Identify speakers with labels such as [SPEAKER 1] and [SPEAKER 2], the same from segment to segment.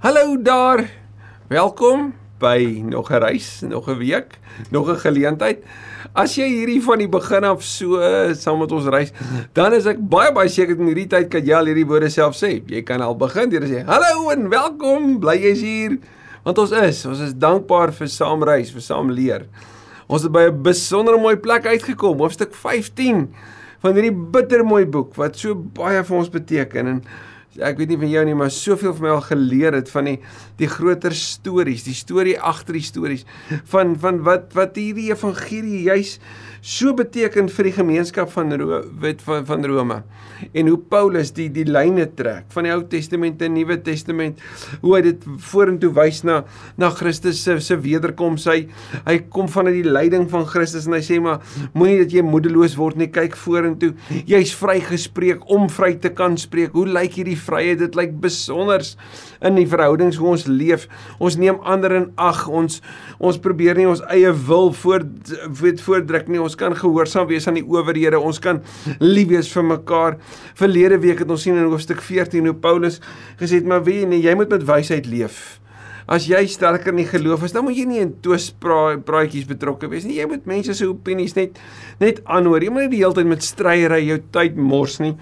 [SPEAKER 1] Hallo daar. Welkom by nog 'n reis, nog 'n week, nog 'n geleentheid. As jy hierdie van die begin af so saam met ons reis, dan is ek baie baie seker in hierdie tyd kan jy al hierdie woorde self sê. Jy kan al begin deur sê: "Hallo en welkom, bly jy's hier." Want ons is, ons is dankbaar vir saam reis, vir saam leer. Ons het by 'n besonder mooi plek uitgekom, hoofstuk 15 van hierdie bittermooi boek wat so baie vir ons beteken en ek weet nie van jou nie, maar soveel vir my al geleer het van die die groter stories, die storie agter die stories. Van van wat wat hierdie evangelie juis so beteken vir die gemeenskap van wet van van Rome. En hoe Paulus die die lyne trek van die Ou Testament en Nuwe Testament, hoe hy dit vorentoe wys na na Christus se se wederkoms. Hy hy kom vanuit die lyding van Christus en hy sê maar moenie dat jy moedeloos word nie, kyk vorentoe. Jy's vrygespreek om vry te kan spreek. Hoe lyk hierdie vryheid? Dit lyk besonders in die verhoudings hoe ons leef. Ons neem ander in ag. Ons ons probeer nie ons eie wil voor voordruk nie. Ons kan gehoorsaam wees aan die owerhede. Ons kan lief wees vir mekaar. Verlede week het ons sien in hoofstuk 14 hoe Paulus gesê het, maar wie nie, jy moet met wysheid leef. As jy sterker in die geloof is, dan moet jy nie in twispraatjies betrokke wees nie. Jy moet mense se opinies net net aanhoor. Jy moet nie die hele tyd met stryery jou tyd mors nie.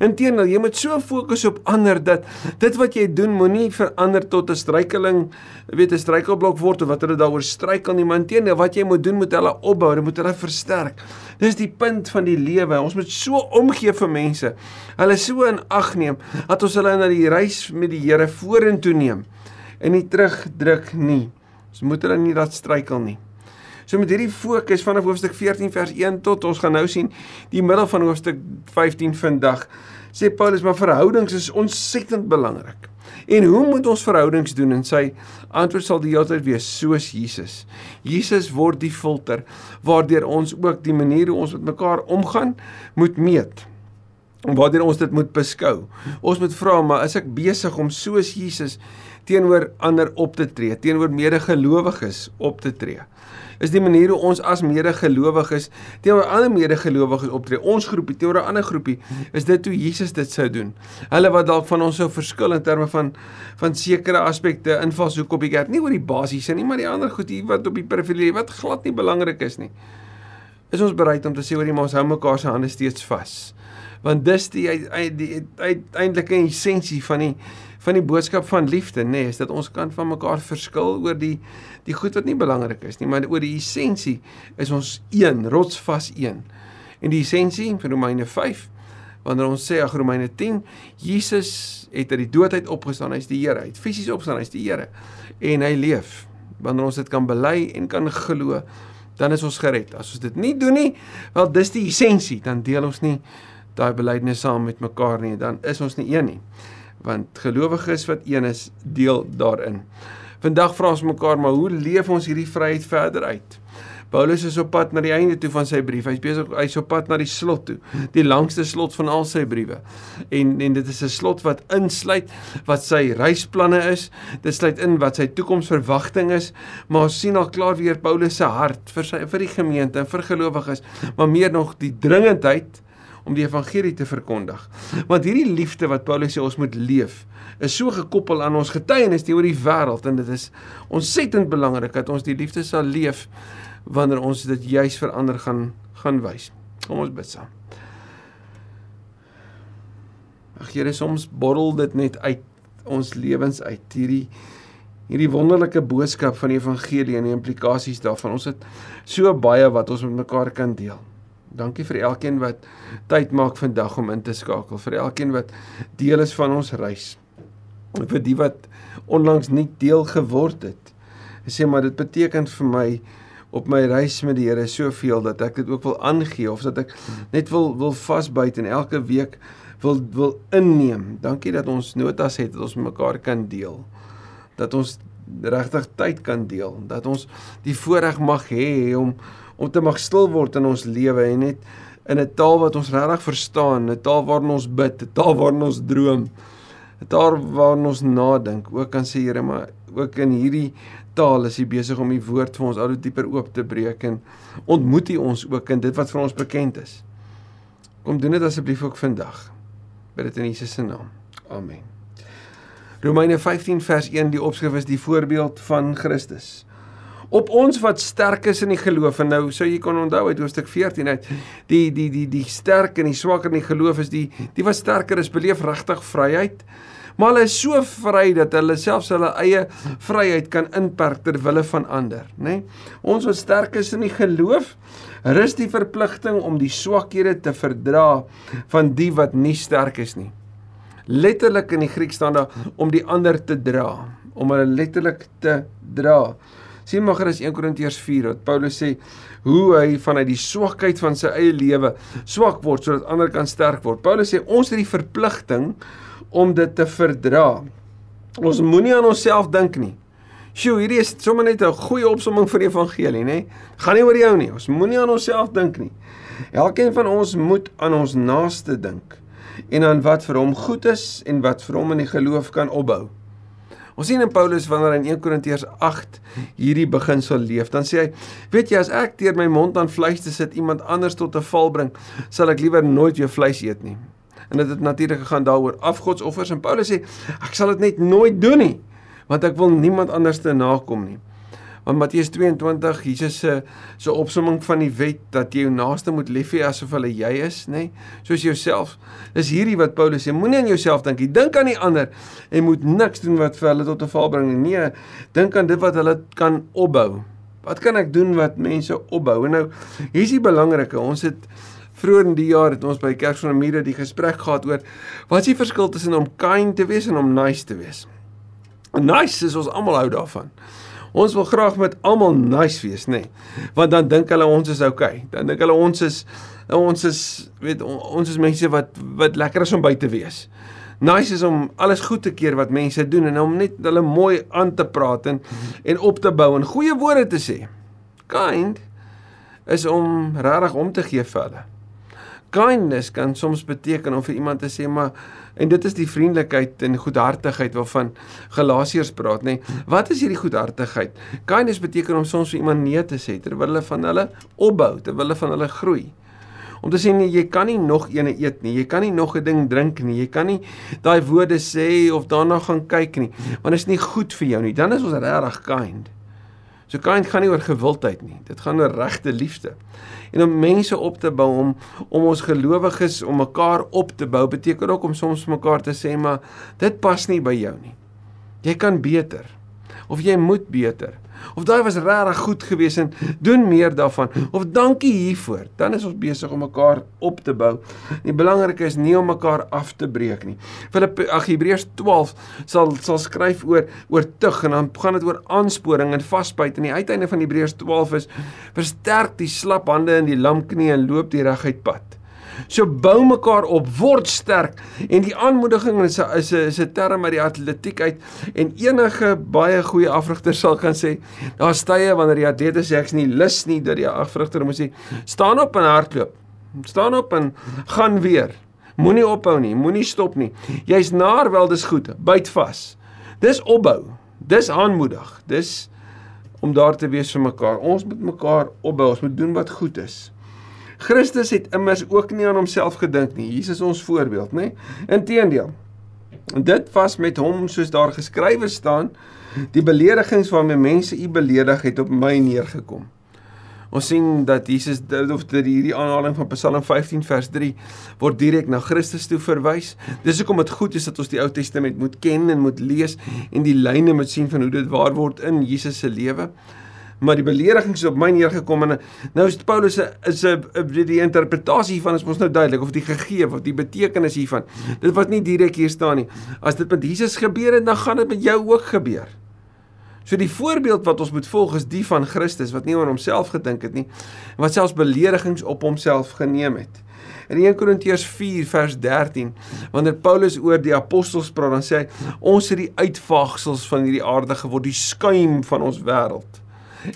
[SPEAKER 1] Inteendeel, jy moet so fokus op ander dat dit wat jy doen moenie verander tot 'n struikeling, weet 'n struikelblok word of wat hulle daaroor struikel nie, maar inteendeel wat jy moet doen moet hulle opbou, jy moet hulle versterk. Dis die punt van die lewe. Ons moet so omgee vir mense. Hulle so in ag neem dat ons hulle na die reis met die Here vorentoe neem en nie terugdruk nie. Ons moet hulle nie laat struikel nie. So met hierdie fokus vanaf hoofstuk 14 vers 1 tot ons gaan nou sien die middel van hoofstuk 15 vandag sê Paulus maar verhoudings is ontsettend belangrik. En hoe moet ons verhoudings doen? En sy antwoord sal die hele tyd wees soos Jesus. Jesus word die filter waardeur ons ook die manier hoe ons met mekaar omgaan moet meet. Waardeur ons dit moet beskou. Ons moet vra maar is ek besig om soos Jesus teenoor ander op te tree, teenoor medegelowiges op te tree. Is die manier hoe ons as medegelowiges teenoor ander medegelowiges optree, ons groepie teenoor 'n ander groepie, is dit hoe Jesus dit sou doen. Hulle wat dalk van ons sou verskil in terme van van sekere aspekte invalshoek op die kerk, nie oor die basiese nie, maar die ander goed hier wat op die periferie wat glad nie belangrik is nie. Is ons bereid om te sê oor die ons hou mekaar se hande steeds vas? Want dis die uiteindelike essensie van die van die boodskap van liefde nê nee, is dat ons kan van mekaar verskil oor die die goed wat nie belangrik is nie maar oor die essensie is ons een rotsvas een. En die essensie van Romeine 5 wanneer ons sê ag Romeine 10 Jesus het uit die dood uit opgestaan hy's die Here hy't fisies opgestaan hy's die Here en hy leef. Wanneer ons dit kan bely en kan glo dan is ons gered. As ons dit nie doen nie wel dis die essensie dan deel ons nie daai belydenis saam met mekaar nie dan is ons nie een nie want gelowiges wat een is, deel daarin. Vandag vra ons mekaar, maar hoe leef ons hierdie vryheid verder uit? Paulus is op pad na die einde toe van sy brief. Hy's besig hy's op pad na die slot toe, die langste slot van al sy briewe. En en dit is 'n slot wat insluit wat sy reisplanne is. Dit sluit in wat sy toekomsverwagting is, maar ons sien al klaar weer Paulus se hart vir sy vir die gemeente en vir gelowiges, maar meer nog die dringendheid om die evangelie te verkondig. Want hierdie liefde wat Paulus sê ons moet leef, is so gekoppel aan ons getuienis teenoor die wêreld en dit is ontsettend belangrik dat ons die liefde sal leef wanneer ons dit juis vir ander gaan gaan wys. Kom ons bid saam. Ag Here, soms borrel dit net uit ons lewens uit hierdie hierdie wonderlike boodskap van die evangelie en die implikasies daarvan. Ons het so baie wat ons met mekaar kan deel. Dankie vir elkeen wat tyd maak vandag om in te skakel, vir elkeen wat deel is van ons reis. Vir die wat onlangs nie deel geword het. Ek sê maar dit beteken vir my op my reis met die Here soveel dat ek dit ook wil aangee of dat ek net wil wil vasbyt en elke week wil wil inneem. Dankie dat ons notas het dat ons mekaar kan deel. Dat ons regtig tyd kan deel. Dat ons die voorreg mag hê om om te mag stil word in ons lewe en net in 'n taal wat ons regtig verstaan, 'n taal waarin ons bid, 'n taal waarin ons droom, 'n taal waarin ons nadink. Ook kan sê Here, maar ook in hierdie taal is U besig om U woord vir ons al hoe dieper oop te breek en ontmoet U ons ook in dit wat vir ons bekend is. Kom doen dit asseblief ook vandag. Bid dit in Jesus se naam. Amen. Romeine 15 vers 1 die opskrif is die voorbeeld van Christus. Op ons wat sterk is in die geloof en nou sou jy kon onthou uit hoofstuk 14 uit die die die die sterk en die swak in die geloof is die die wat sterker is beleef regtig vryheid. Maar hulle is so vry dat hulle selfs hulle eie vryheid kan inperk ter wille van ander, nê? Nee? Ons wat sterk is in die geloof, rus die verpligting om die swakhede te verdra van die wat nie sterk is nie. Letterlik in die Griek staan daar om die ander te dra, om hulle letterlik te dra. Sien maar gerus 1 Korintiërs 4 wat Paulus sê hoe hy vanuit die swakheid van sy eie lewe swak word sodat ander kan sterk word. Paulus sê ons het die verpligting om dit te verdra. Ons moenie aan onsself dink nie. Sjoe, hierdie is sommer net 'n goeie opsomming vir die evangelie, nê? Gaan nie oor jou nie. Ons moenie aan onsself dink nie. Elkeen van ons moet aan ons naaste dink en aan wat vir hom goed is en wat vir hom in die geloof kan opbou. Ons sien in Paulus wanneer in 1 Korintiërs 8 hierdie beginsel leef, dan sê hy, weet jy as ek deur my mond aan vleis te sit iemand anders tot 'n val bring, sal ek liewer nooit weer vleis eet nie en dit het natuurlik gegaan daaroor afgodsoffers en Paulus sê ek sal dit net nooit doen nie want ek wil niemand anders te nakom nie. Want Matteus 22 Jesus se se opsomming van die wet dat jy jou naaste moet lief hê asof hulle jy is, nê? Soos jouself. Dis hierdie wat Paulus sê, moenie aan jouself dink nie, dink aan die ander en moet niks doen wat vir hulle tot 'n val bring nie. Nee, dink aan dit wat hulle kan opbou. Wat kan ek doen wat mense opbou? En nou, hier's die belangrike, ons het Vroeger in die jaar het ons by Kerk van Amira die gesprek gehad oor wat is die verskil tussen om kind te wees en om nice te wees. Nice is ons almal hou daarvan. Ons wil graag met almal nice wees, nê? Nee. Want dan dink hulle ons is okay. Dan dink hulle ons is ons is weet ons is mense wat wat lekker is om by te wees. Nice is om alles goed te keer wat mense doen en om net hulle mooi aan te praat en en op te bou en goeie woorde te sê. Kind is om regtig om te gee vir hulle. Kindness kan soms beteken om vir iemand te sê maar en dit is die vriendelikheid en goedhartigheid waarvan Galasiërs praat nê. Nee. Wat is hierdie goedhartigheid? Kindness beteken om soms vir iemand nee te sê terwyl hulle van hulle opbou, terwyl hulle van hulle groei. Om te sê nee, jy kan nie nog eene eet nie. Jy kan nie nog 'n ding drink nie. Jy kan nie daai woorde sê of daarna gaan kyk nie, want dit is nie goed vir jou nie. Dan is ons regtig kind. So kind gaan nie oor gewildheid nie. Dit gaan oor regte liefde. En om mense op te bou om om ons gelowiges om mekaar op te bou beteken ook om soms mekaar te sê maar dit pas nie by jou nie. Jy kan beter of jy moet beter of daai was regtig goed geweest en doen meer daarvan. Of dankie hiervoor. Dan is ons besig om mekaar op te bou. Die belangrike is nie om mekaar af te breek nie. Filippe ag Hebreërs 12 sal sal skryf oor oor tug en dan gaan dit oor aansporing en vasbyt. En die uiteinde van Hebreërs 12 is versterk die slap hande en die lam knie en loop die reguit pad So bou mekaar op, word sterk en die aanmoediging is 'n is 'n is 'n term uit die atletiek uit en enige baie goeie afrigter sal kan sê daar's tye wanneer die atlete sê ek's nie lus nie dat die afrigter moet sê staan op en hardloop. Staan op en gaan weer. Moenie ophou nie, moenie stop nie. Jy's naar wel dis goed. Byt vas. Dis opbou. Dis aanmoedig. Dis om daar te wees vir mekaar. Ons moet mekaar opbou. Ons moet doen wat goed is. Christus het immers ook nie aan homself gedink nie. Jesus ons voorbeeld, nê? Inteendeel. En dit was met hom soos daar geskrywe staan, die beledigings waarmee mense u beledig het op my neergekom. Ons sien dat Jesus of dat hierdie aanhaling van Psalm 15 vers 3 word direk na Christus toe verwys. Dis hoekom dit goed is dat ons die Ou Testament moet ken en moet lees en die lyne moet sien van hoe dit waar word in Jesus se lewe maar die beledigings op my neergekom en nou is Paulus is 'n die interpretasie hiervan is ons nou duidelik of die gegee of die betekenis hiervan. Dit wat nie direk hier staan nie. As dit met Jesus gebeur het, dan gaan dit met jou ook gebeur. So die voorbeeld wat ons moet volg is die van Christus wat nie aan homself gedink het nie, wat selfs beledigings op homself geneem het. In 1 Korintiërs 4 vers 13, wanneer Paulus oor die apostels praat, dan sê hy ons het die uitvaagsels van hierdie aarde geword, die skuim van ons wêreld.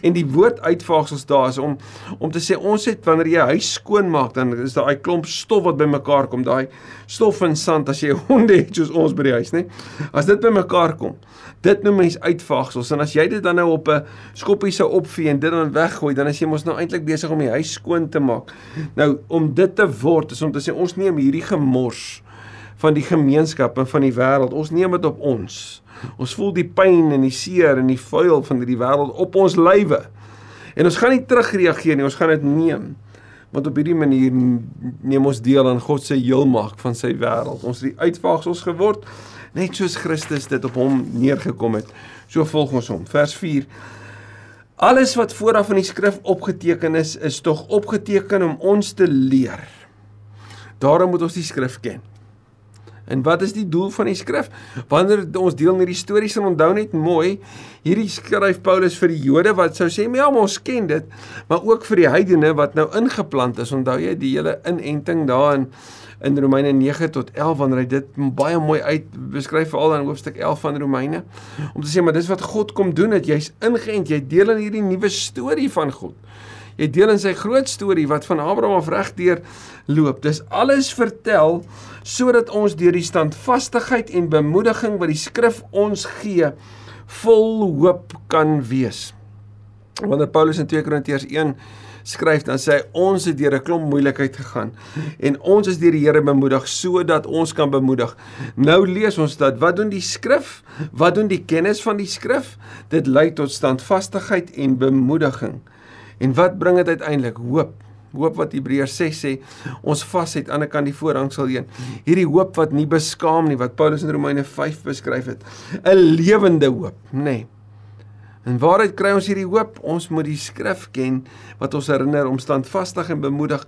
[SPEAKER 1] En die woord uitvaagsels daar is om om te sê ons het wanneer jy huis skoon maak dan is daar 'n klomp stof wat bymekaar kom, daai stof en sand as jy honde het soos ons by die huis, nê? As dit bymekaar kom, dit noem mens uitvaagsels en as jy dit dan nou op 'n skoppie sou opvee en dit dan weggooi, dan is jy mos nou eintlik besig om die huis skoon te maak. Nou om dit te word is om te sê ons neem hierdie gemors van die gemeenskap en van die wêreld. Ons neem dit op ons. Ons voel die pyn en die seer en die vuil van hierdie wêreld op ons lywe. En ons gaan nie terugreageer nie, ons gaan dit neem. Want op hierdie manier neem ons deel aan God se heelmaak van sy wêreld. Ons het die uitvaagsels geword net soos Christus dit op hom neergekom het. So volg ons hom. Vers 4 Alles wat vooraf in die skrif opgeteken is, is tog opgeteken om ons te leer. Daarom moet ons die skrif ken. En wat is die doel van die skrif? Wanneer ons deel met die stories en onthou net mooi, hierdie skryf Paulus vir die Jode wat sou sê, "Ja, ons ken dit," maar ook vir die heidene wat nou ingeplant is. Onthou jy die hele inenting daarin in Romeine 9 tot 11 wanneer hy dit baie mooi uit beskryf veral in hoofstuk 11 van Romeine? Om te sê maar dis wat God kom doen het. Jy's ingeënt. Jy deel in hierdie nuwe storie van God. Jy deel in sy groot storie wat van Abraham af regdeur loop dis alles vertel sodat ons deur die standvastigheid en bemoediging wat die skrif ons gee vol hoop kan wees wanneer Paulus in 2 Korintiërs 1 skryf dan sê hy ons het deur 'n klomp moeilikheid gegaan en ons is deur die Here bemoedig sodat ons kan bemoedig. Nou lees ons dat wat doen die skrif? Wat doen die kennis van die skrif? Dit lei tot standvastigheid en bemoediging. En wat bring dit uiteindelik? Hoop. Hoop wat Hebreërs 6 sê, ons vas het aan die kant die voorhang sal heen. Hierdie hoop wat nie beskaam nie wat Paulus in Romeine 5 beskryf het. 'n Lewende hoop, nê. Nee. En waaruit kry ons hierdie hoop? Ons moet die skrif ken wat ons herinner om standvastig en bemoedig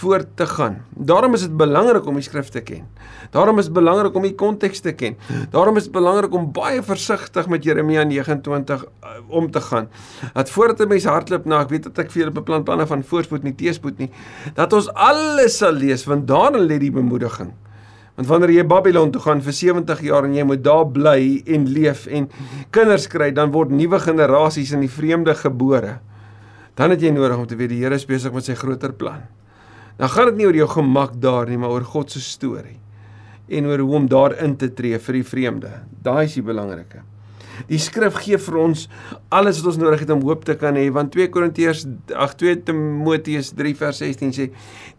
[SPEAKER 1] voort te gaan. Daarom is dit belangrik om die skrif te ken. Daarom is dit belangrik om die konteks te ken. Daarom is dit belangrik om baie versigtig met Jeremia 29 uh, om te gaan. Dat voordat 'n mens hardloop na, ek weet dat ek vir julle beplan planne van voorspoed nie teespoed nie, dat ons alles sal lees want daarin lê die bemoediging. Want wanneer jy Babylon toe gaan vir 70 jaar en jy moet daar bly en leef en kinders kry, dan word nuwe generasies in die vreemde gebore. Dan het jy nodig om te weet die Here is besig met sy groter plan. Dan gaan dit nie oor jou gemak daar nie, maar oor God se storie en oor hoe om daarin te tree vir die vreemde. Daai is die belangrike. Die skrif gee vir ons alles wat ons nodig het om hoop te kan hê want 2 Korintiërs ag 2 Timoteus 3 vers 16 sê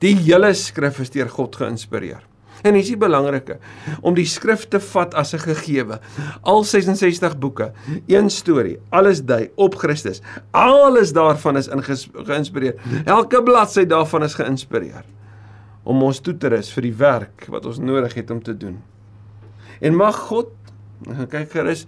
[SPEAKER 1] die hele skrif is deur God geïnspireer. En dis die belangrike om die skrif te vat as 'n gegewe. Al 66 boeke, een storie, alles dui op Christus. Alles daarvan is geïnspireer. Elke bladsy daarvan is geïnspireer om ons toe te rus vir die werk wat ons nodig het om te doen. En mag God gaan kyk gerus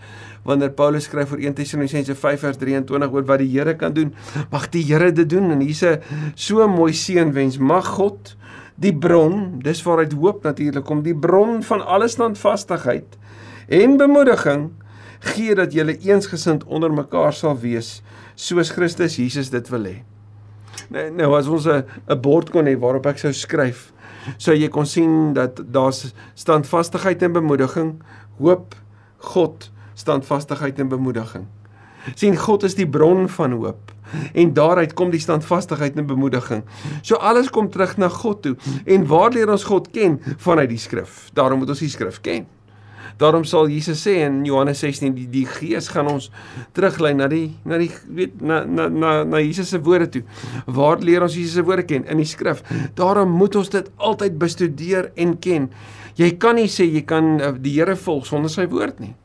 [SPEAKER 1] wanneer Paulus skryf vir 1 Tessalonisense 5 vers 23 oor wat die Here kan doen. Mag die Here dit doen en hier's 'n so mooi seënwens. Mag God die bron, dis waaruit hoop natuurlik kom, die bron van alle standvastigheid en bemoediging gee dat julle eensgesind onder mekaar sal wees soos Christus Jesus dit wil hê. Nou, nou as ons 'n 'n bord kon hê waarop ek sou skryf, sou jy kon sien dat daar's standvastigheid en bemoediging, hoop, God, standvastigheid en bemoediging sien God is die bron van hoop en daaruit kom die standvastigheid en bemoediging. So alles kom terug na God toe. En waar leer ons God ken vanuit die skrif? Daarom moet ons die skrif ken. Daarom sal Jesus sê in Johannes 16 die die Gees gaan ons teruglei na die na die weet na na na na Jesus se woorde toe. Waar leer ons Jesus se woorde ken in die skrif? Daarom moet ons dit altyd bestudeer en ken. Jy kan nie sê jy kan eh, die Here volg sonder sy woord nie.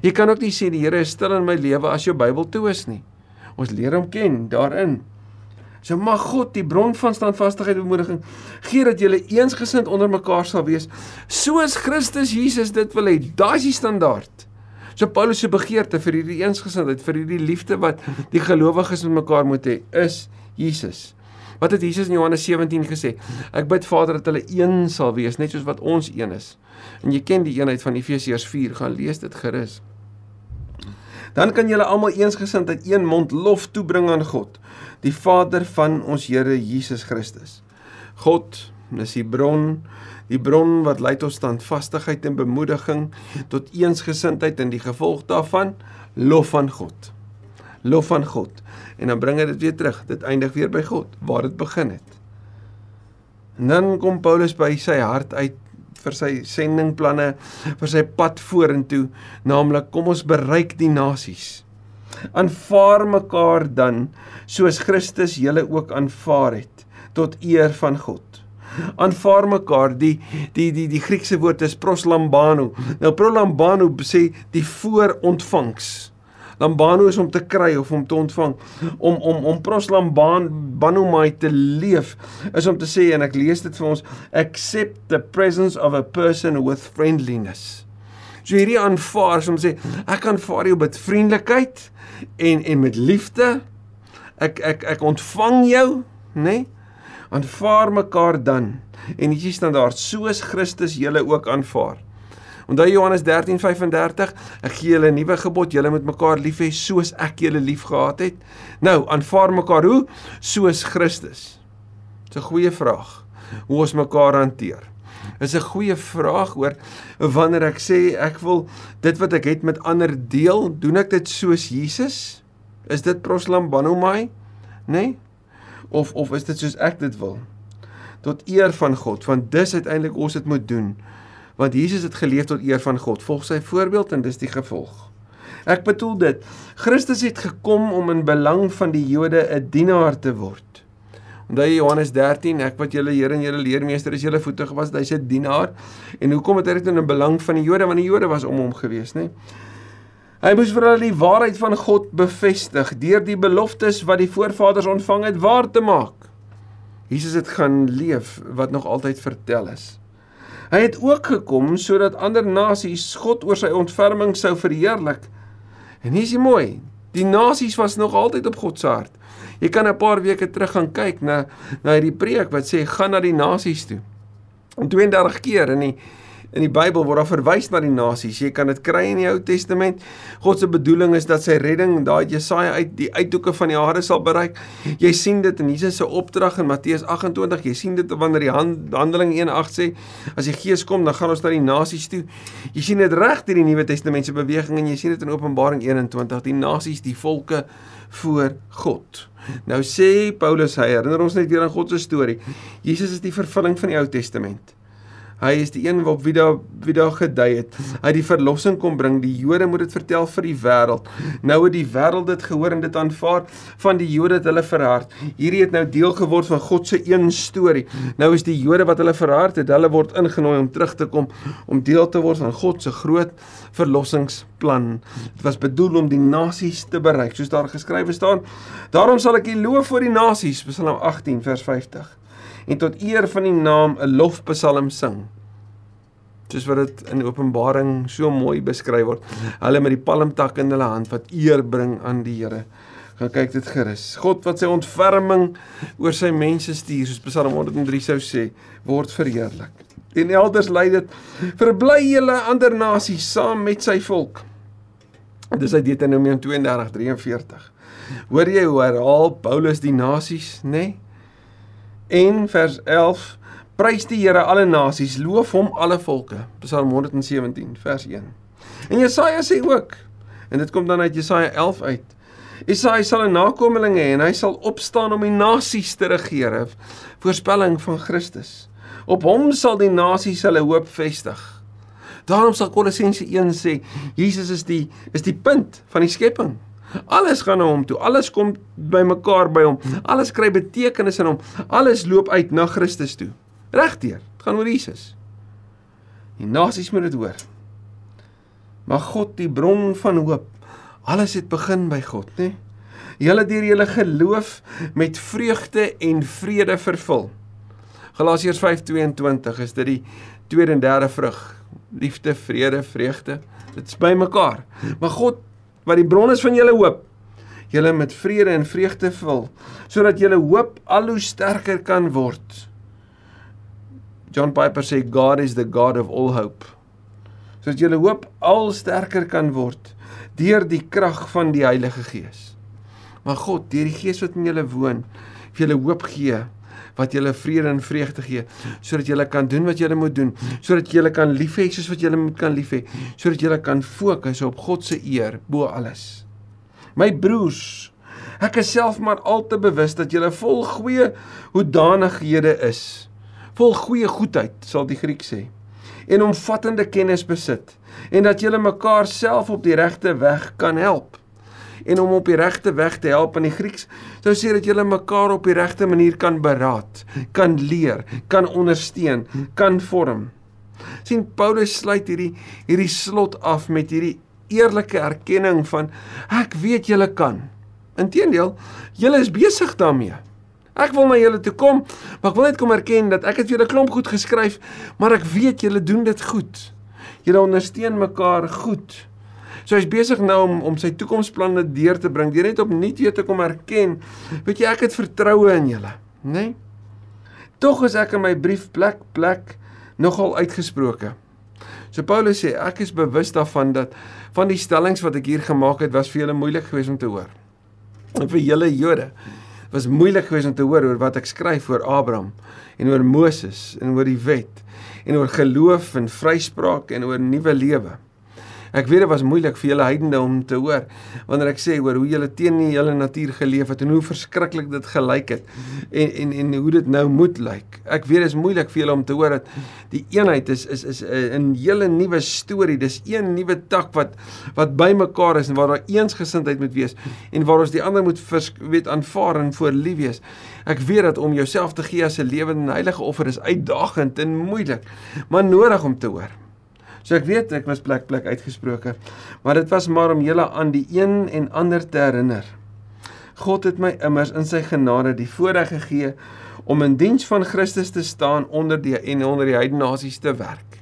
[SPEAKER 1] Jy kan ook nie sê die Here is stil in my lewe as jou Bybel toe is nie. Ons leer hom ken daarin. So mag God die bron van standvastigheid en bemoediging gee dat julle eensgesind onder mekaar sal wees soos Christus Jesus dit wil hê. Daai is die standaard. So Paulus se begeerte vir hierdie eensgesindheid, vir hierdie liefde wat die gelowiges met mekaar moet hê, is Jesus. Wat het Jesus in Johannes 17 gesê? Ek bid Vader dat hulle een sal wees, net soos wat ons een is. En jy ken die eenheid van Efesiërs 4, gaan lees dit gerus. Dan kan julle almal eensgesind uit een mond lof toebring aan God, die Vader van ons Here Jesus Christus. God is die bron, die bron wat lei tot standvastigheid en bemoediging, tot eensgesindheid en die gevolg daarvan lof aan God. Lof aan God en dan bring hy dit weer terug. Dit eindig weer by God waar dit begin het. En dan kom Paulus by sy hart uit vir sy sendingplanne, vir sy pad vorentoe, naamlik kom ons bereik die nasies. Aanvaar mekaar dan soos Christus julle ook aanvaar het tot eer van God. Aanvaar mekaar. Die die die die Griekse woord is proslambano. Nou prolambano sê die voorontvangs. Lambano is om te kry of om te ontvang. Om om om proslambano my te leef is om te sê en ek lees dit vir ons accept the presence of a person with friendliness. So hierdie aanvaar, so om sê ek aanvaar jou met vriendelikheid en en met liefde. Ek ek ek ontvang jou, nê? Nee? Aanvaar mekaar dan. En hier staan daar soos Christus julle ook aanvaar. Onthou Johannes 13:35, ek gee julle 'n nuwe gebod, julle moet mekaar lief hê soos ek julle liefgehad het. Nou, aanvaar mekaar hoe? Soos Christus. Dis 'n goeie vraag. Hoe ons mekaar hanteer. Is 'n goeie vraag oor wanneer ek sê ek wil dit wat ek het met ander deel, doen ek dit soos Jesus? Is dit proslambanomai? Nee? Of of is dit soos ek dit wil? Tot eer van God, want dis uiteindelik ons dit moet doen want Jesus het geleef tot eer van God. Volg sy voorbeeld en dis die gevolg. Ek bedoel dit. Christus het gekom om in belang van die Jode 'n dienaar te word. Onthou Johannes 13, ek wat julle Here en julle leermeester is, julle voete gewas, hy's 'n dienaar. En hoekom het hy dit in belang van die Jode? Want die Jode was om hom gewees, nê? Hy moes vir hulle die waarheid van God bevestig deur die beloftes wat die voorvaders ontvang het waar te maak. Jesus het gaan leef wat nog altyd vertel is. Hy het ook gekom sodat ander nasies God oor sy ontferming sou verheerlik. En hier is dit mooi. Die nasies was nog altyd op God se hart. Jy kan 'n paar weke terug gaan kyk na na hierdie preek wat sê gaan na die nasies toe. En 32 keer in die In die Bybel word daar verwys na die nasies. Jy kan dit kry in die Ou Testament. God se bedoeling is dat sy redding daai Jesaja uit die uithoeke van die aarde sal bereik. Jy sien dit in Jesus se opdrag in Matteus 28. Jy sien dit wanneer die hand, Handeling 1:8 sê as die Gees kom, dan gaan ons na die nasies toe. Jy sien dit reg deur die Nuwe Testament se beweging en jy sien dit in Openbaring 21, die nasies, die volke voor God. Nou sê Paulus hy herinner ons net weer aan God se storie. Jesus is die vervulling van die Ou Testament. Hy is die een op wie daar wie daar gedui het. Hy het die verlossing kom bring. Die Jode moet dit vertel vir die wêreld. Nou het die wêreld dit gehoor en dit aanvaar van die Jode het hulle verhard. Hierdie het nou deel geword van God se een storie. Nou is die Jode wat hulle verhard het, hulle word ingenooi om terug te kom om deel te word van God se groot verlossingsplan. Dit was bedoel om die nasies te bereik, soos daar geskrywe staan. Daarom sal ek U loof voor die nasies, Psalm 18 vers 50 en tot eer van die naam 'n lofpsalm sing. Soos wat dit in Openbaring so mooi beskryf word. Hulle met die palmtak in hulle hand wat eer bring aan die Here. Gaan kyk dit gerus. God wat sy ontferming oor sy mense stuur, soos Psalm 103 sou sê, word verheerlik. En elders lei dit: "Verbly julle ander nasies saam met sy volk." Dis uit Deuteronomium 32:43. Hoor jy hoe herhaal Paulus die nasies, nê? Nee? En vers 11 Prys die Here alle nasies, loof hom alle volke. Psalm 117 vers 1. En Jesaja sê ook en dit kom dan uit Jesaja 11 uit. Jesaja sal 'n nakomeling hê en hy sal opstaan om die nasies te regeer. Voorspelling van Christus. Op hom sal die nasies hulle hoop vestig. Daarom sal Kolossense 1 sê Jesus is die is die punt van die skepping. Alles gaan na hom toe. Alles kom bymekaar by hom. Alles kry betekenis in hom. Alles loop uit na Christus toe. Regdeur. Dit gaan oor Jesus. Die nasies moet dit hoor. Maar God, die bron van hoop. Alles het begin by God, né? Julle deur julle geloof met vreugde en vrede vervul. Galasiërs 5:22 is dit die tweede en derde vrug. Liefde, vrede, vreugde. Dit is bymekaar. Maar God wat die bron is van julle hoop, julle met vrede en vreugde vul, sodat julle hoop al hoe sterker kan word. John Piper sê God is the God of all hope. Sodat julle hoop al sterker kan word deur die krag van die Heilige Gees. Maar God, deur die Gees wat in julle woon, vir julle hoop gee wat julle vrede en vreugde gee sodat julle kan doen wat julle moet doen sodat julle kan lief hê soos wat julle moet kan lief hê sodat julle kan fokus op God se eer bo alles. My broers ek is self maar al te bewus dat julle vol goeie hoedanighede is. Vol goeie goedheid sal die Griek sê en omvattende kennis besit en dat julle mekaar self op die regte weg kan help en om op die regte weg te help in die Grieks sou sê dat julle mekaar op die regte manier kan beraad, kan leer, kan ondersteun, kan vorm. sien Paulus sluit hierdie hierdie slot af met hierdie eerlike erkenning van ek weet julle kan. Inteendeel, julle is besig daarmee. Ek wil na julle toe kom, maar ek wil net kom erken dat ek het julle klomp goed geskryf, maar ek weet julle doen dit goed. Julle ondersteun mekaar goed. So hy's besig nou om om sy toekomsplanne deur te bring. Deur net op nuut weer te kom erken, weet jy ek het vertroue in julle, né? Nee? Tog is ek in my brief plek plek nogal uitgesproke. So Paulus sê ek is bewus daarvan dat van die stellings wat ek hier gemaak het was vir julle moeilik geweest om te hoor. En vir julle Jode was moeilik geweest om te hoor oor wat ek skryf oor Abraham en oor Moses en oor die wet en oor geloof en vryspraak en oor nuwe lewe. Ek weet dit was moeilik vir julle heidene om te hoor wanneer ek sê oor hoe julle teen die hele natuur geleef het en hoe verskriklik dit gelyk het en en en hoe dit nou moet lyk. Ek weet dit is moeilik vir julle om te hoor dat die eenheid is is is 'n hele nuwe storie. Dis een nuwe tak wat wat bymekaar is en waar daar eensgesindheid moet wees en waar ons die ander moet vers, weet aanvaar en voor lief wees. Ek weet dat om jouself te gee as 'n lewende heilige offer is uitdagend en moeilik, maar nodig om te hoor. So ek weet ek was plek plek uitgesproke, maar dit was maar om julle aan die een en ander te herinner. God het my immers in sy genade die voorreg gegee om in diens van Christus te staan onder die en onder die heidene nasies te werk.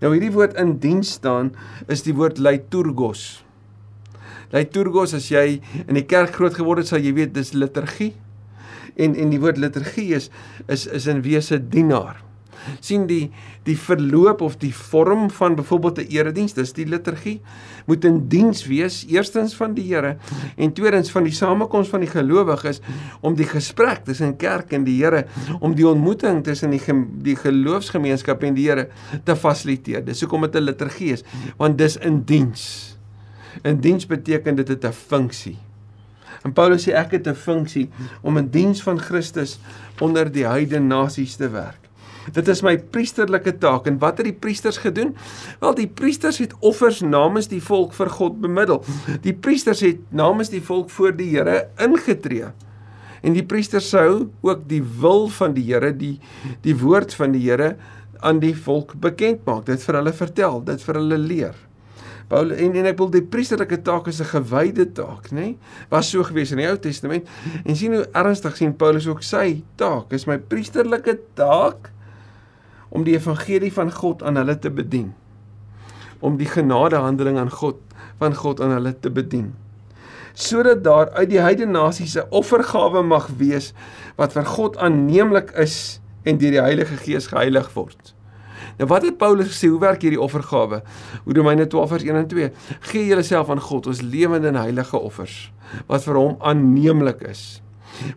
[SPEAKER 1] Nou hierdie woord in diens staan is die woord liturgos. Liturgos as jy in die kerk groot geword het, sal jy weet dis liturgie. En en die woord liturgie is is is in wese dienaar sien die die verloop of die vorm van byvoorbeeld 'n erediens, dis die liturgie, moet in diens wees eerstens van die Here en tweedens van die samekoms van die gelowiges om die gesprek tussen kerk en die Here, om die ontmoeting tussen die die geloofsgemeenskap en die Here te fasiliteer. Dis hoekom dit 'n liturgie is, want dis in diens. In diens beteken dit 'n funksie. En Paulus sê ek het 'n funksie om in diens van Christus onder die heidene nasies te werk. Dit is my priesterlike taak en wat het die priesters gedoen? Wel die priesters het offers namens die volk vir God bemiddel. Die priesters het namens die volk voor die Here ingetree. En die priesters sou ook die wil van die Here, die die woord van die Here aan die volk bekend maak. Dit vir hulle vertel, dit vir hulle leer. Paul en en ek wil die priesterlike taak is 'n gewyde taak, nê? Nee? Was so gewees in die Ou Testament. En sien hoe ernstig sien Paulus ook sy taak. Is my priesterlike taak om die evangelie van God aan hulle te bedien. Om die genadehandeling aan God van God aan hulle te bedien. Sodat daar uit die heidene nasies 'n offergawe mag wees wat vir God aanneemlik is en deur die Heilige Gees geheilig word. Nou wat het Paulus gesê, hoe werk hierdie offergawe? Romeine 12 vers 1 en 2. Gee julleself aan God as lewende en heilige offers wat vir hom aanneemlik is.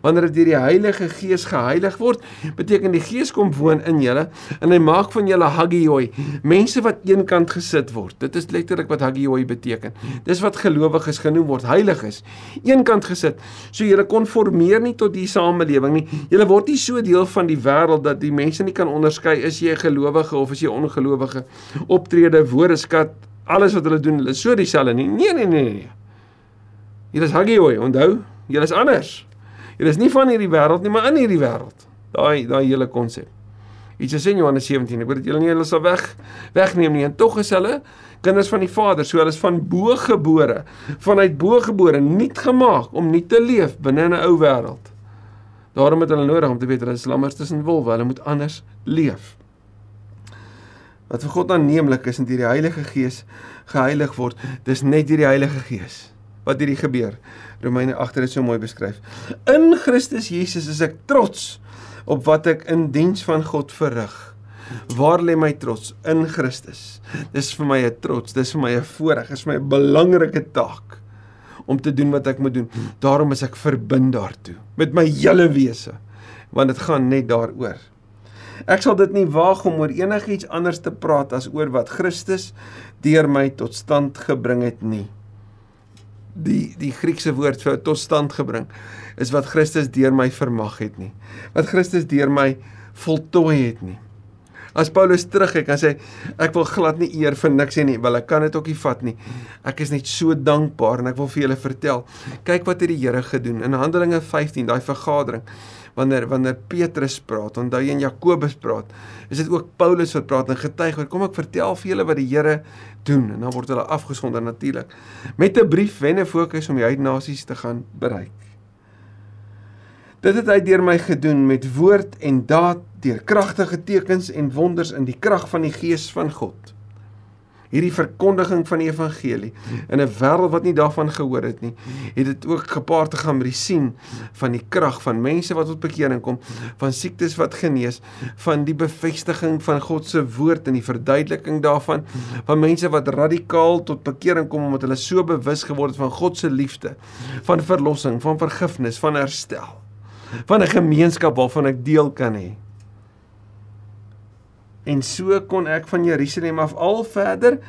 [SPEAKER 1] Wanneer dit deur die Heilige Gees geheilig word, beteken die Gees kom woon in julle en hy maak van julle hagioi, mense wat eenkant gesit word. Dit is letterlik wat hagioi beteken. Dis wat gelowiges genoem word, heiliges. Eenkant gesit. So julle konformeer nie tot die samelewing nie. Julle word nie so deel van die wêreld dat die mense nie kan onderskei is jy 'n gelowige of is jy ongelowige. Optrede, woordeskat, alles wat hulle doen, hulle is so dieselfde nie. Nee, nee, nee, nee. Julle is hagioi, onthou? Julle is anders. Jy is nie van hierdie wêreld nie, maar in hierdie wêreld. Daai daai hele konsep. Iets is in Johannes 17. Ek weet dat julle nie hulle sal weg wegneem nie en tog is hulle kinders van die Vader, so hulle is van bo gebore, vanuit bo gebore, nuut gemaak om nie te leef binne 'n ou wêreld. Daarom het hulle nodig om te weet hulle is lammers tussen wolwe, hulle moet anders leef. Wat vir God aanneemlik is en deur die Heilige Gees geheilig word, dis net deur die Heilige Gees wat hierdie gebeur. Romeine 8 het dit so mooi beskryf. In Christus Jesus is ek trots op wat ek in diens van God verrig. Waar lê my trots? In Christus. Dis vir my 'n trots, dis vir my 'n voorreg, dis vir my 'n belangrike taak om te doen wat ek moet doen. Daarom is ek verbind daartoe met my hele wese, want dit gaan net daaroor. Ek sal dit nie waag om oor enigiets anders te praat as oor wat Christus deur my tot stand gebring het nie die die Griekse woord vir tot stand gebring is wat Christus deur my vermag het nie. Wat Christus deur my voltooi het nie. As Paulus terugkyk en sê ek wil glad nie eer vir niks hê nie, wel ek kan dit ook nie vat nie. Ek is net so dankbaar en ek wil vir julle vertel. Kyk wat het die Here gedoen in Handelinge 15, daai vergadering wanneer wanneer Petrus praat, onthou jy en Jakobus praat, is dit ook Paulus wat praat en getuig oor kom ek vertel vir julle wat die Here doen en dan word hulle afgesonder natuurlik met 'n brief en 'n fokus om die uitnasies te gaan bereik. Dit het hy deur my gedoen met woord en daad, deur kragtige tekens en wonders in die krag van die Gees van God. Hierdie verkondiging van die evangelie in 'n wêreld wat nie daarvan gehoor het nie, het dit ook gepaard te gaan met die sien van die krag van mense wat tot bekering kom, van siektes wat genees, van die bevestiging van God se woord en die verduideliking daarvan, van mense wat radikaal tot bekering kom omdat hulle so bewus geword het van God se liefde, van verlossing, van vergifnis, van herstel van 'n gemeenskap waarvan ek deel kan hê. En so kon ek van Jerusalem af al verder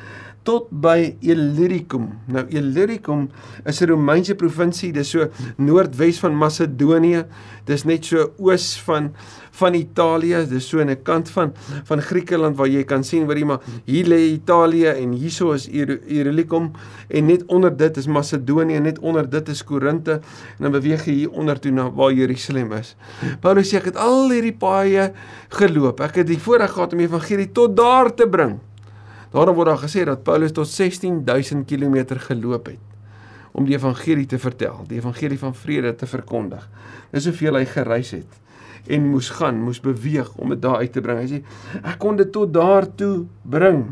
[SPEAKER 1] tot by Illyricum. Nou Illyricum is 'n Romeinse provinsie, dis so noordwes van Macedonië. Dis net so oos van van Italië, dis so aan 'n kant van van Griekeland waar jy kan sien waar jy maar hier lê Italië en hierso is Illyricum en net onder dit is Macedonië, net onder dit is Korinte en dan beweeg jy hier onder toe na waar Jerusalem is. Paulus sê ek het al hierdie paaie geloop. Ek het die voorreg gehad om die evangelie tot daar te bring. Daarom word daar gesê dat Paulus tot 16000 km geloop het om die evangelie te vertel, die evangelie van vrede te verkondig. Dis hoeveel hy gereis het en moes gaan, moes beweeg om dit daar uit te bring. Hy sê ek kon dit tot daar toe bring.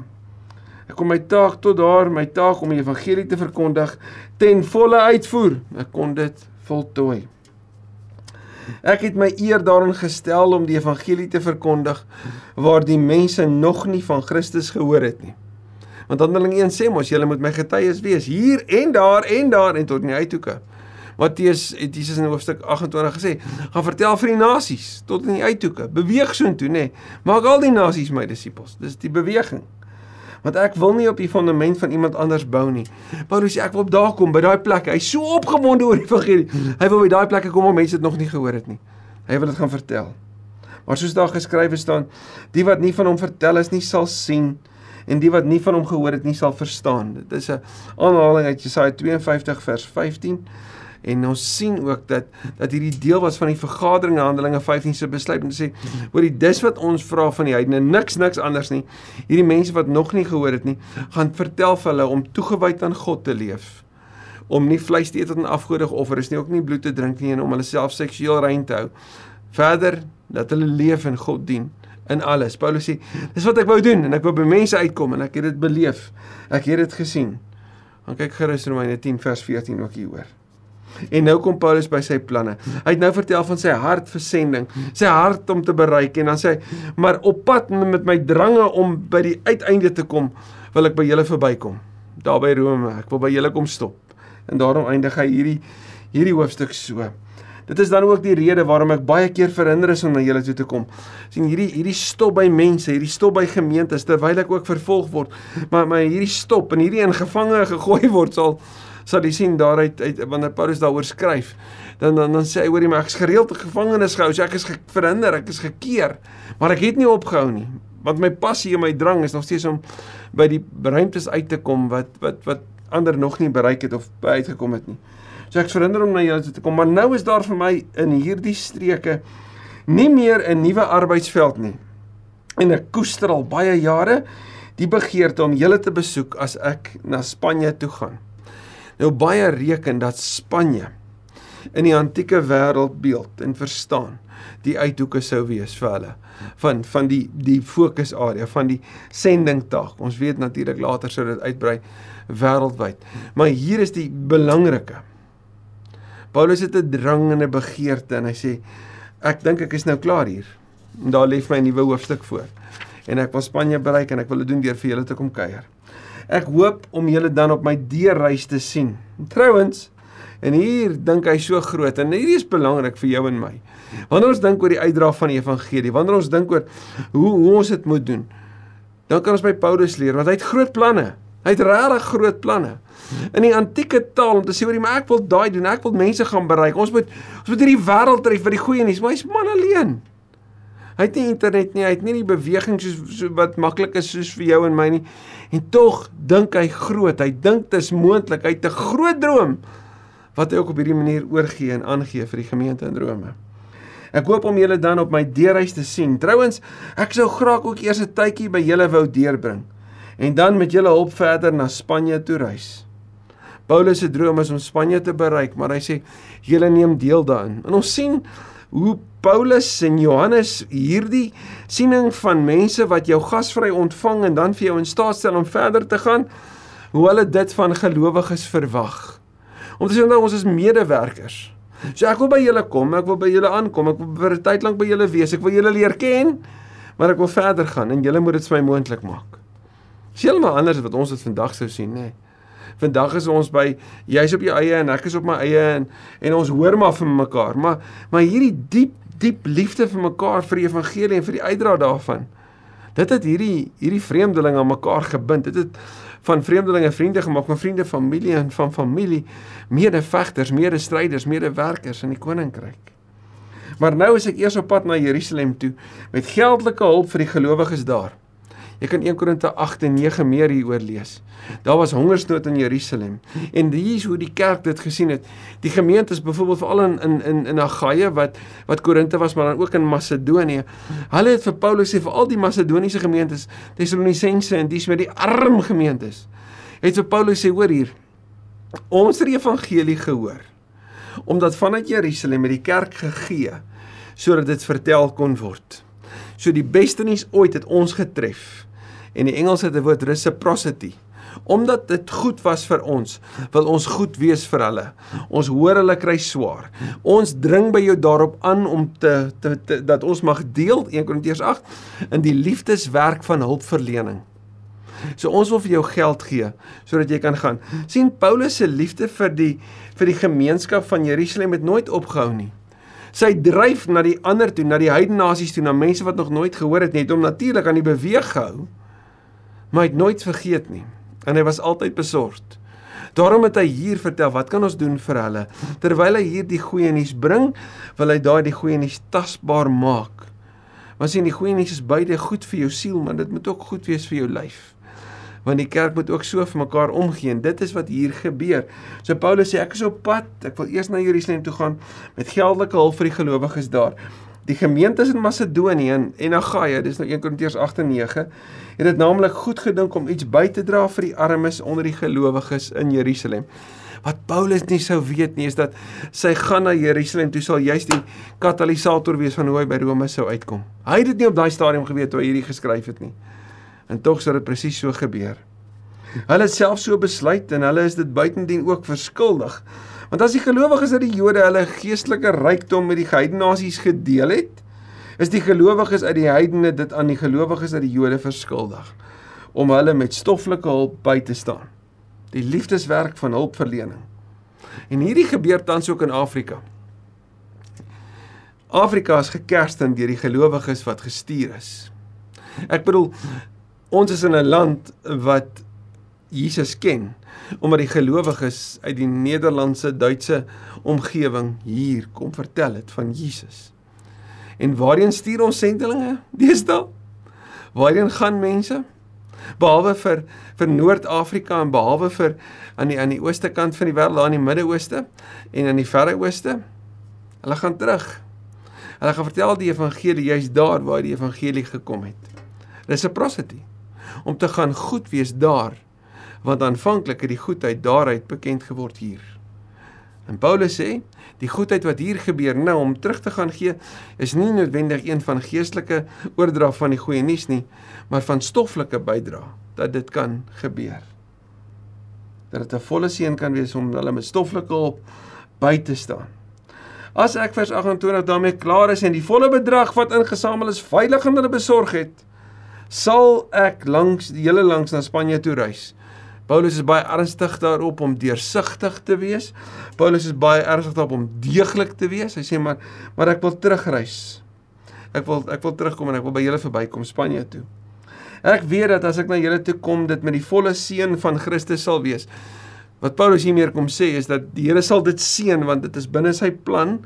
[SPEAKER 1] Ek kon my taak tot daar, my taak om die evangelie te verkondig ten volle uitvoer. Ek kon dit voltooi. Ek het my eer daarin gestel om die evangelie te verkondig waar die mense nog nie van Christus gehoor het nie. Want Handeling 1 sê mos julle moet my getuies wees hier en daar en daar en tot in die uithoeke. Matteus het Jesus in hoofstuk 28 gesê, gaan vertel vir die nasies tot in die uithoeke. Beweeg soontoe nê. Maak al die nasies my disippels. Dis die beweging want ek wil nie op die fondament van iemand anders bou nie. Paulus sê ek wil op daar kom by daai plek. Hy's so opgewonde oor die evangelie. Hy wil by daai plekke kom waar mense dit nog nie gehoor het nie. Hy wil dit gaan vertel. Maar soos daar geskrywe staan, die wat nie van hom vertel is nie sal sien en die wat nie van hom gehoor het nie sal verstaan. Dit is 'n aanhaling uit Jesaja 52 vers 15 en ons sien ook dat dat hierdie deel was van die vergadering Handelinge 15 se besluit om te sê oor die dis wat ons vra van die heidene niks niks anders nie. Hierdie mense wat nog nie gehoor het nie gaan vertel vir hulle om toegewyd aan God te leef. Om nie vleis te eet wat 'n afgodige offer is nie ook nie bloed te drink nie en om hulle self seksueel rein te hou. Verder dat hulle leef en God dien in alles. Paulus sê dis wat ek wou doen en ek wou by mense uitkom en ek het dit beleef. Ek het dit gesien. Gaan kyk gerus Romeine 10 vers 14 ook hier hoor En nou kom Paulus by sy planne. Hy het nou vertel van sy hart vir sending, sy hart om te bereik en dan sê hy, maar op pad met my drange om by die uiteinde te kom, wil ek by julle verbykom. Daar by Rome, ek wil by julle kom stop. En daarom eindig hy hierdie hierdie hoofstuk so. Dit is dan ook die rede waarom ek baie keer verhinder is om na julle toe te kom. sien hierdie hierdie stop by mense, hierdie stop by gemeentes terwyl ek ook vervolg word. Maar maar hierdie stop en hierdie in gevange gegooi word sal sal jy sien daaruit uit wanneer Paulus daaroor skryf dan dan dan sê hy hoor jy maar ek is gereeld in gevangenis gehou so ek is verhinder ek is gekeer. Maar ek het nie opgehou nie want my passie en my drang is nog steeds om by die ruimtes uit te kom wat wat wat ander nog nie bereik het of uitgekom het nie. So ek verhinder om na julle toe te kom maar nou is daar vir my in hierdie streke nie meer 'n nuwe arbeidsveld nie. En ek koester al baie jare die begeerte om julle te besoek as ek na Spanje toe gaan Nou baie reken dat Spanje in die antieke wêreld beeld en verstaan die uithoeke sou wees vir hulle van van die die fokusarea van die sendingtaak. Ons weet natuurlik later sou dit uitbrei wêreldwyd. Maar hier is die belangrike. Paulus het 'n drang en 'n begeerte en hy sê ek dink ek is nou klaar hier. En daar lê vir my 'n nuwe hoofstuk voor. En ek wil Spanje bereik en ek wil dit doen deur vir julle te kom kuier. Ek hoop om julle dan op my deurreis te sien. Trouwens, en hier dink hy so groot en hierdie is belangrik vir jou en my. Wanneer ons dink oor die uitdra van die evangelie, wanneer ons dink oor hoe hoe ons dit moet doen, dan kan ons by Paulus leer want hy het groot planne. Hy het regtig groot planne. In die antieke taal om te sê oor die maar ek wil daai doen, ek wil mense gaan bereik. Ons moet ons moet hierdie wêreld tref vir die goeie nuus, maar hy's man alleen. Hy het nie internet nie, hy het nie die beweging soos so wat maklik is soos vir jou en my nie. En tog dink hy groot. Hy dink dit is moontlik. Hy het 'n groot droom wat hy ook op hierdie manier oorgee en aangee vir die gemeente in Rome. Ek hoop om julle dan op my deurreis te sien. Trouwens, ek sou graag ook eers 'n tydjie by julle wou deurbring en dan met julle hulp verder na Spanje toe reis. Paulus se droom is om Spanje te bereik, maar hy sê julle neem deel daarin. En ons sien hoe Paulus en Johannes hierdie siening van mense wat jou gasvry ontvang en dan vir jou in staat stel om verder te gaan, hoe hulle dit van gelowiges verwag. Te sê nou ons is medewerkers. So ek wil by julle kom, ek wil by julle aankom, ek wil vir 'n tyd lank by julle wees, ek wil julle leer ken, maar ek wil verder gaan en julle moet dit vir my moontlik maak. Dis heeltemal anders wat ons dit vandag sou sien, nê. Nee. Vandag is ons by jy's op jou eie en ek is op my eie en en ons hoor maar van mekaar, maar maar hierdie diep diep liefde vir mekaar vir die evangelie en vir die uitdra daarvan. Dit het hierdie hierdie vreemdelinge aan mekaar gebind. Dit het van vreemdelinge vriende gemaak, van vriende, familie en van familie, medevegters, medestryders, medewerkers in die koninkryk. Maar nou is ek eers op pad na Jerusalem toe met geldelike hulp vir die gelowiges daar. Jy kan 1 Korinte 8 en 9 meer hieroor lees. Daar was hongersnood in Jerusalem en hier is hoe die kerk dit gesien het. Die gemeente is byvoorbeeld veral in in in in Agaia wat wat Korinte was maar dan ook in Macedonië. Hulle het vir Paulus sê vir al die Macedoniese gemeentes, Tessalonisense en dis met die arm gemeentes. Het vir Paulus sê hoor hier. Ons het die evangelie gehoor omdat vanuit Jerusalem het die kerk gegee sodat dit vertel kon word. So die beste nuus ooit het ons getref en die Engels het 'n woord reciprocity. Omdat dit goed was vir ons, wil ons goed wees vir hulle. Ons hoor hulle kry swaar. Ons dring by jou daarop aan om te, te, te dat ons mag deel 1 Korintiërs 8 in die liefdeswerk van hulpverlening. So ons wil vir jou geld gee sodat jy kan gaan. sien Paulus se liefde vir die vir die gemeenskap van Jerusalem het nooit opgehou nie. Sy dryf na die ander toe, na die heidene nasies toe, na mense wat nog nooit gehoor het nie, het hom natuurlik aan die beweeg gehou maar hy het nooit vergeet nie en hy was altyd besorgd. Daarom het hy hier vertel wat kan ons doen vir hulle terwyl hy hier die goeie nuus bring, wil hy daai die goeie nuus tasbaar maak. Want sien die goeie nuus is beide goed vir jou siel, maar dit moet ook goed wees vir jou lyf. Want die kerk moet ook so vir mekaar omgee en dit is wat hier gebeur. So Paulus sê ek is op pad, ek wil eers na Jerusalem toe gaan met geldelike hulp vir die gelowiges daar. Die gemeentes in Macedonië en, en Agaia, dis nou 1 Korintiërs 8 en 9, het dit naamlik goed gedink om iets by te dra vir die armes onder die gelowiges in Jerusalem. Wat Paulus nie sou weet nie is dat sy gaan na Jerusalem toe sal juist die katalisator wees van hoe hy by Rome sou uitkom. Hy het dit nie op daai stadium geweet toe hy hierdie geskryf het nie. En tog sou dit presies so gebeur. Hulle het self so besluit en hulle is dit buitendien ook verskuldig Want as die gelowiges uit die Jode hulle geestelike rykdom met die heidene nasies gedeel het, is die gelowiges uit die heidene dit aan die gelowiges uit die Jode verskuldig om hulle met stoffelike hulp by te staan. Die liefdeswerk van hulpverlening. En hierdie gebeur tans ook in Afrika. Afrika is gekerstend deur die gelowiges wat gestuur is. Ek bedoel ons is in 'n land wat Jesus ken omdat die gelowiges uit die Nederlandse Duitse omgewing hier kom vertel het van Jesus. En waarheen stuur ons sendelinge? Deesdae. Waarheen gaan mense? Behalwe vir vir Noord-Afrika en behalwe vir aan die aan die ooste kant van die wêreld, daar in die Midde-Ooste en in die Verre Ooste. Hulle gaan terug. Hulle gaan vertel die evangelie juist daar waar die evangelie gekom het. Reciprocity om te gaan goed wees daar want aanvanklik het die goedheid daaruit bekend geword hier. En Paulus sê, die goedheid wat hier gebeur nou om terug te gaan gee, is nie noodwendig een van geestelike oordra van die goeie nuus nie, maar van stoffelike bydra dat dit kan gebeur. Dat dit 'n volle seën kan wees om hulle met stoffelike hulp by te staan. As ek vers 28 daarmee klaar is en die volle bedrag wat ingesamel is veilig aan hulle besorg het, sal ek langs die hele langs na Spanje toe reis Paulus is baie ernstig daarop om deursigtig te wees. Paulus is baie ernstig daarop om deeglik te wees. Hy sê maar maar ek wil terugreis. Ek wil ek wil terugkom en ek wil by julle verbykom Spanje toe. Ek weet dat as ek na julle toe kom dit met die volle seën van Christus sal wees. Wat Paulus hier meer kom sê is dat die Here sal dit seën want dit is binne sy plan.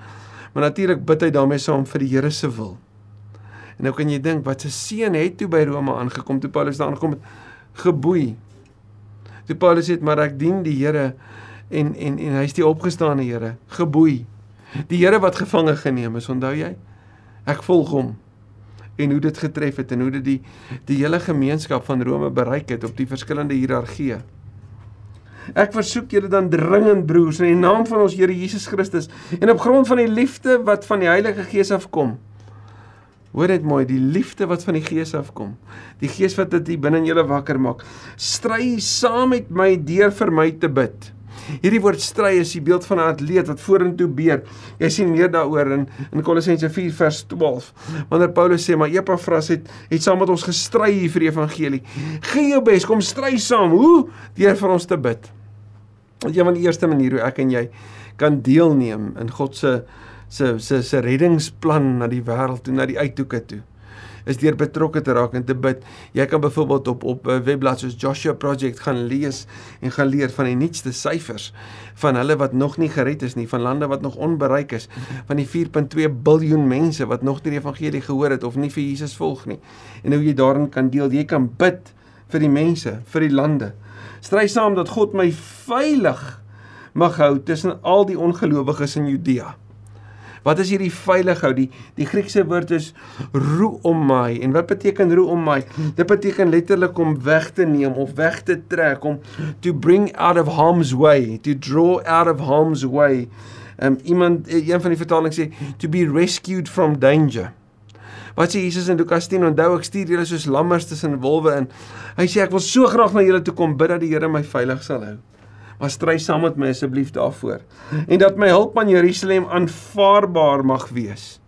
[SPEAKER 1] Maar natuurlik bid hy daarmee saam vir die Here se wil. En nou kan jy dink wat se seun het toe by Rome aangekom toe Paulus daar aangekom het geboei. Toe Paulus sê maar ek dien die Here en en en hy's die opgestaane Here, geboei. Die Here wat gevange geneem is, onthou jy? Ek volg hom. En hoe dit getref het en hoe dit die die hele gemeenskap van Rome bereik het op die verskillende hiërargieë. Ek versoek julle dan dringend broers in die naam van ons Here Jesus Christus en op grond van die liefde wat van die Heilige Gees afkom. Hoor dit mooi, die liefde wat van die Gees afkom. Die Gees wat dit binne in julle wakker maak. Stry saam met my deur vir my te bid. Hierdie woord stry is die beeld van 'n atleet wat vorentoe beer. Jy sien meer daaroor in in Kolossense 4 vers 12. Wanneer Paulus sê maar Epafras het het saam met ons gestry vir die evangelie. Gee jou bes, kom stry saam. Hoe? Deur vir ons te bid. Dit is een van die eerste maniere hoe ek en jy kan deelneem in God se se se se reddingsplan na die wêreld toe, na die uithoeke toe is deur betrokke te raak en te bid. Jy kan byvoorbeeld op op 'n webblad soos Joshua Project gaan lees en gaan leer van die nuutste syfers van hulle wat nog nie gered is nie, van lande wat nog onbereik is, van die 4.2 miljard mense wat nog nie die evangelie gehoor het of nie vir Jesus volg nie. En hoe jy daarin kan deel, jy kan bid vir die mense, vir die lande. Stry saam dat God my veilig mag hou tussen al die ongelowiges in Judea. Wat is hierdie veilig hou? Die die Griekse woord is ruomai. En wat beteken ruomai? Dit beteken letterlik om weg te neem of weg te trek om to bring out of harm's way, to draw out of harm's way. Um iemand een van die vertalings sê to be rescued from danger. Wat sê Jesus in Lukas 10? Onthou ek stuur julle soos lammers tussen wolwe in. Hy sê ek wil so graag na julle toe kom bid dat die Here my veilig sal hou maar stry saam met my asseblief daarvoor. En dat my hulp aan Jerusalem aanvaarbaar mag wees.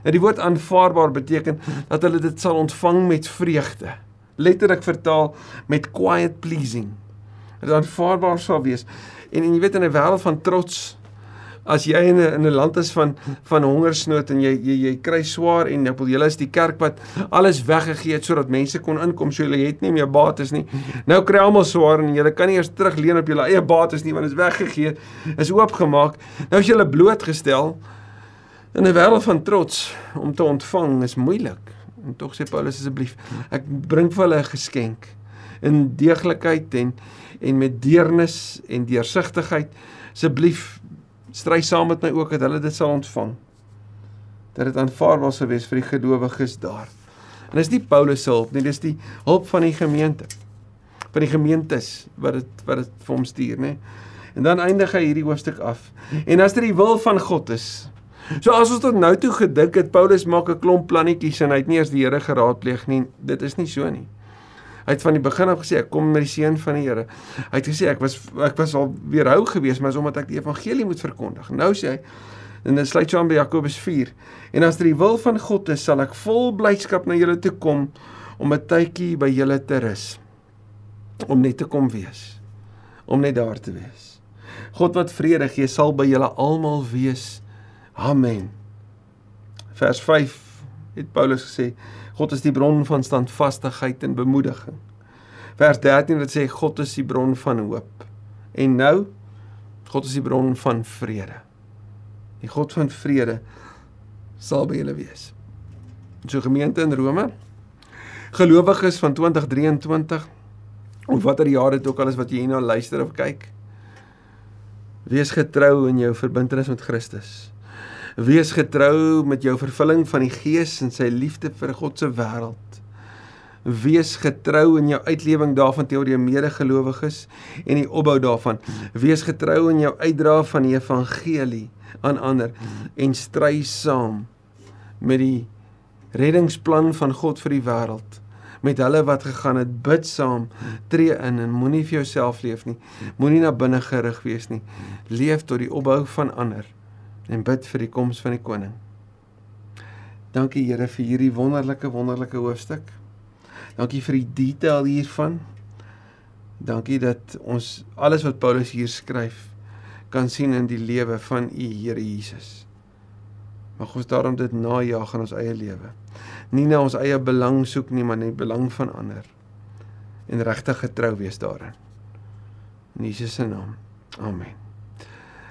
[SPEAKER 1] Nou die woord aanvaarbaar beteken dat hulle dit sal ontvang met vreugde. Letterlik vertaal met quiet pleasing. Dit aanvaarbaar sal wees. En, en jy weet in 'n wêreld van trots as jy in 'n in 'n land is van van hongersnood en jy jy jy kry swaar en op julle is die kerk wat alles weggegee het sodat mense kon inkom so julle het nie meer bates nie. Nou kry almal swaar en julle kan nie eers terugleen op julle eie bates nie want dit is weggegee, is oopgemaak. Nou is julle blootgestel in 'n wêreld van trots om te ontvang is moeilik. En tog sê Paulus asseblief, ek bring vir hulle 'n geskenk in deeglikheid en en met deernis en deursigtigheid. Asseblief stry saam met my ook dat hulle dit sal ontvang. Dat dit aanvaarbaar sal wees vir die gelowiges daar. En dis nie Paulus se hulp nie, dis die hulp van die gemeente. Van die gemeentes wat dit wat dit vir hom stuur, nê. En dan eindig hy hierdie hoofstuk af. En as dit die wil van God is. So as ons tot nou toe gedink het Paulus maak 'n klomp plannetjies en hy het nie eers die Here geraadpleeg nie, dit is nie so nie. Hy het van die begin af gesê ek kom met die seën van die Here. Hy het gesê ek was ek was al weerhou geweest, maar is omdat ek die evangelie moet verkondig. Nou sê hy en dit sluit so aan by Jakobus 4. En as dit die wil van God is, sal ek vol blydskap na julle toe kom om 'n tydjie by julle te rus. Om net te kom wees. Om net daar te wees. God wat vrede gee, sal by julle almal wees. Amen. Vers 5 het Paulus gesê God is die bron van standvastigheid en bemoediging. Vers 13 wat sê God is die bron van hoop. En nou God is die bron van vrede. Die God van vrede sal by julle wees. So gemeente in Rome, gelowiges van 2023 of watter jaar dit ook al is wat jy hierna luister of kyk, wees getrou in jou verbintenis met Christus. Wees getrou met jou vervulling van die Gees en sy liefde vir God se wêreld. Wees getrou in jou uitlewing daarvan teenoor jou medegelowiges en die opbou daarvan. Wees getrou in jou uitdra van die evangelie aan ander en stry saam met die reddingsplan van God vir die wêreld met hulle wat gegaan het bid saam tree in en moenie vir jouself leef nie moenie na binne gerig wees nie leef tot die opbou van ander en bid vir die koms van die koning. Dankie Here vir hierdie wonderlike wonderlike hoofstuk. Dankie vir die detail hiervan. Dankie dat ons alles wat Paulus hier skryf kan sien in die lewe van u Here Jesus. Mag ons daarom dit najag in ons eie lewe. Nie na ons eie belang soek nie, maar net belang van ander. En regtig getrou wees daarin. In Jesus se naam. Amen.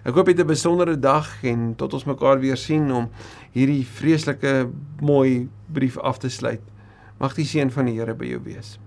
[SPEAKER 1] Ek hoop jy het 'n besondere dag en tot ons mekaar weer sien om hierdie vreeslike mooi brief af te sluit. Mag die seën van die Here by jou wees.